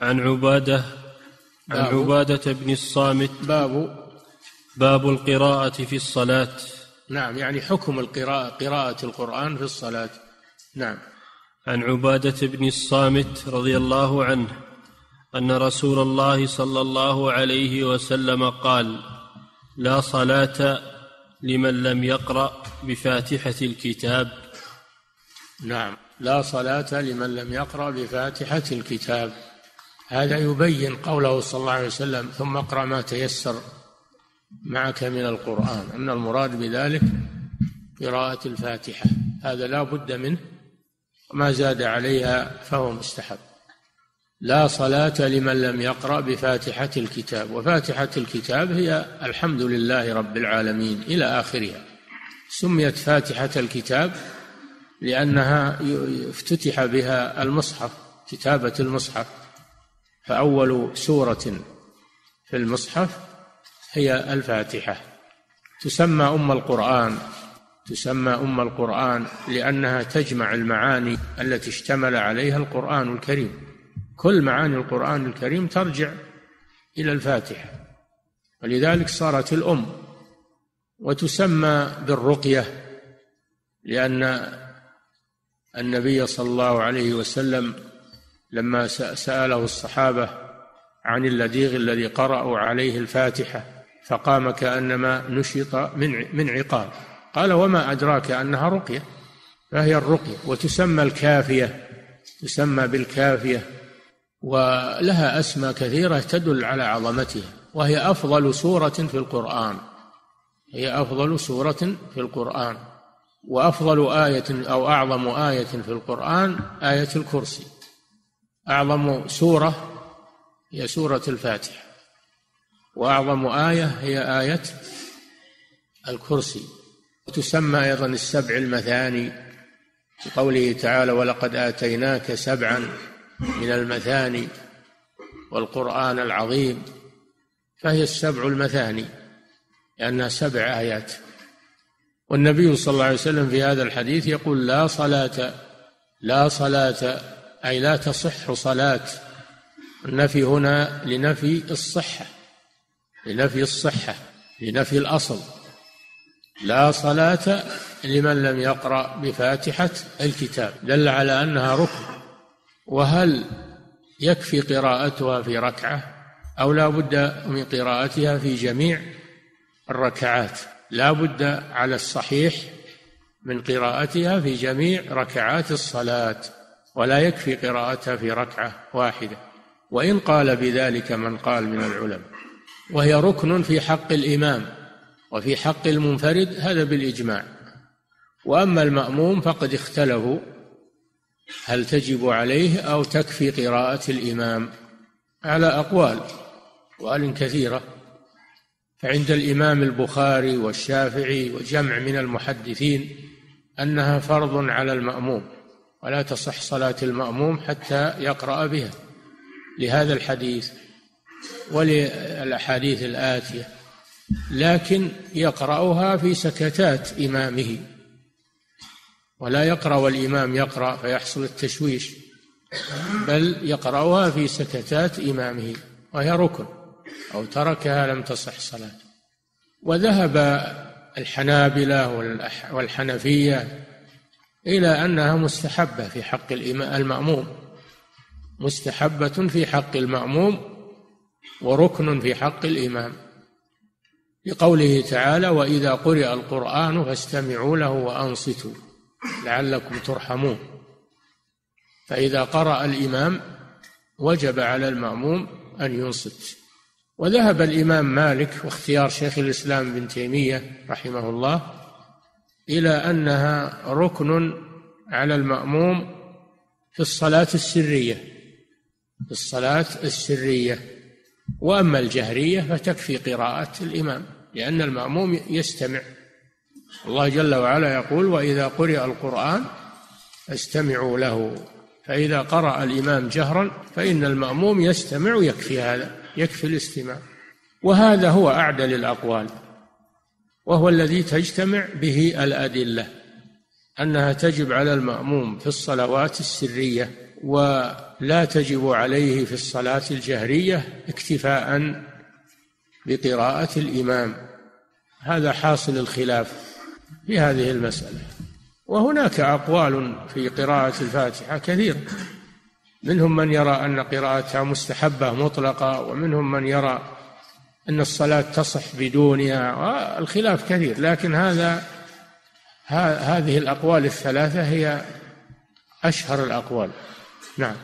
عن عبادة عن باب. عبادة بن الصامت. باب. باب القراءة في الصلاة. نعم يعني حكم القراءة قراءة القرآن في الصلاة. نعم. عن عبادة بن الصامت رضي الله عنه أن رسول الله صلى الله عليه وسلم قال لا صلاة لمن لم يقرأ بفاتحة الكتاب. نعم. لا صلاة لمن لم يقرأ بفاتحة الكتاب. هذا يبين قوله صلى الله عليه وسلم ثم اقرأ ما تيسر معك من القرآن. أن المراد بذلك قراءة الفاتحة. هذا لا بد منه ما زاد عليها فهو مستحب. لا صلاة لمن لم يقرأ بفاتحة الكتاب. وفاتحة الكتاب هي الحمد لله رب العالمين إلى آخرها. سميت فاتحة الكتاب لأنها افتتح بها المصحف كتابة المصحف. فأول سورة في المصحف هي الفاتحة. تسمى أم القرآن. تسمى أم القرآن لأنها تجمع المعاني التي اشتمل عليها القرآن الكريم. كل معاني القرآن الكريم ترجع إلى الفاتحة. ولذلك صارت الأم. وتسمى بالرقية لأن النبي صلى الله عليه وسلم لما سأله الصحابة عن اللديغ الذي قرأوا عليه الفاتحة فقام كأنما نشط من من عقال قال وما أدراك أنها رقية؟ فهي الرقية وتسمى الكافية تسمى بالكافية ولها أسماء كثيرة تدل على عظمتها وهي أفضل سورة في القرآن. هي أفضل سورة في القرآن وأفضل آية أو أعظم آية في القرآن آية الكرسي. أعظم سورة هي سورة الفاتحة وأعظم آية هي آية الكرسي. وتسمى أيضا السبع المثاني قوله تعالى ولقد آتيناك سبعا من المثاني والقرآن العظيم فهي السبع المثاني لأنها سبع آيات. والنبي صلى الله عليه وسلم في هذا الحديث يقول لا صلاة لا صلاة أي لا تصح صلاة. النفي هنا لنفي الصحة لنفي الصحة لنفي الأصل. لا صلاة لمن لم يقرأ بفاتحة الكتاب دل على أنها ركن. وهل يكفي قراءتها في ركعة أو لا بد من قراءتها في جميع الركعات؟ لا بد على الصحيح من قراءتها في جميع ركعات الصلاة. ولا يكفي قراءتها في ركعة واحدة وإن قال بذلك من قال من العلماء. وهي ركن في حق الإمام وفي حق المنفرد هذا بالإجماع. وأما المأموم فقد اختلفوا هل تجب عليه أو تكفي قراءة الإمام. على أقوال أقوال كثيرة فعند الإمام البخاري والشافعي وجمع من المحدثين أنها فرض على المأموم. ولا تصح صلاة المأموم حتى يقرأ بها لهذا الحديث وللأحاديث الآتية لكن يقرأها في سكتات إمامه ولا يقرأ والإمام يقرأ فيحصل التشويش بل يقرأها في سكتات إمامه وهي ركن أو تركها لم تصح صلاته وذهب الحنابلة والحنفية إلى أنها مستحبة في حق المأموم. مستحبة في حق المأموم وركن في حق الإمام. لقوله تعالى وإذا قرئ القرآن فاستمعوا له وأنصتوا لعلكم ترحمون. فإذا قرأ الإمام وجب على المأموم أن ينصت. وذهب الإمام مالك واختيار شيخ الإسلام ابن تيمية رحمه الله إلى أنها ركن على المأموم في الصلاة السرية في الصلاة السرية. وأما الجهرية فتكفي قراءة الإمام لأن المأموم يستمع. الله جل وعلا يقول وإذا قرئ القرآن فاستمعوا له فإذا قرأ الإمام جهرا فإن المأموم يستمع يكفي هذا يكفي الاستماع. وهذا هو أعدل الأقوال. وهو الذي تجتمع به الأدلة أنها تجب على المأموم في الصلوات السرية لا تجب عليه في الصلاة الجهرية اكتفاء بقراءة الإمام. هذا حاصل الخلاف في هذه المسألة. وهناك أقوال في قراءة الفاتحة كثيرة منهم من يرى أن قراءتها مستحبة مطلقة ومنهم من يرى أن الصلاة تصح بدونها والخلاف كثير لكن هذا هذه الأقوال الثلاثة هي أشهر الأقوال. نعم.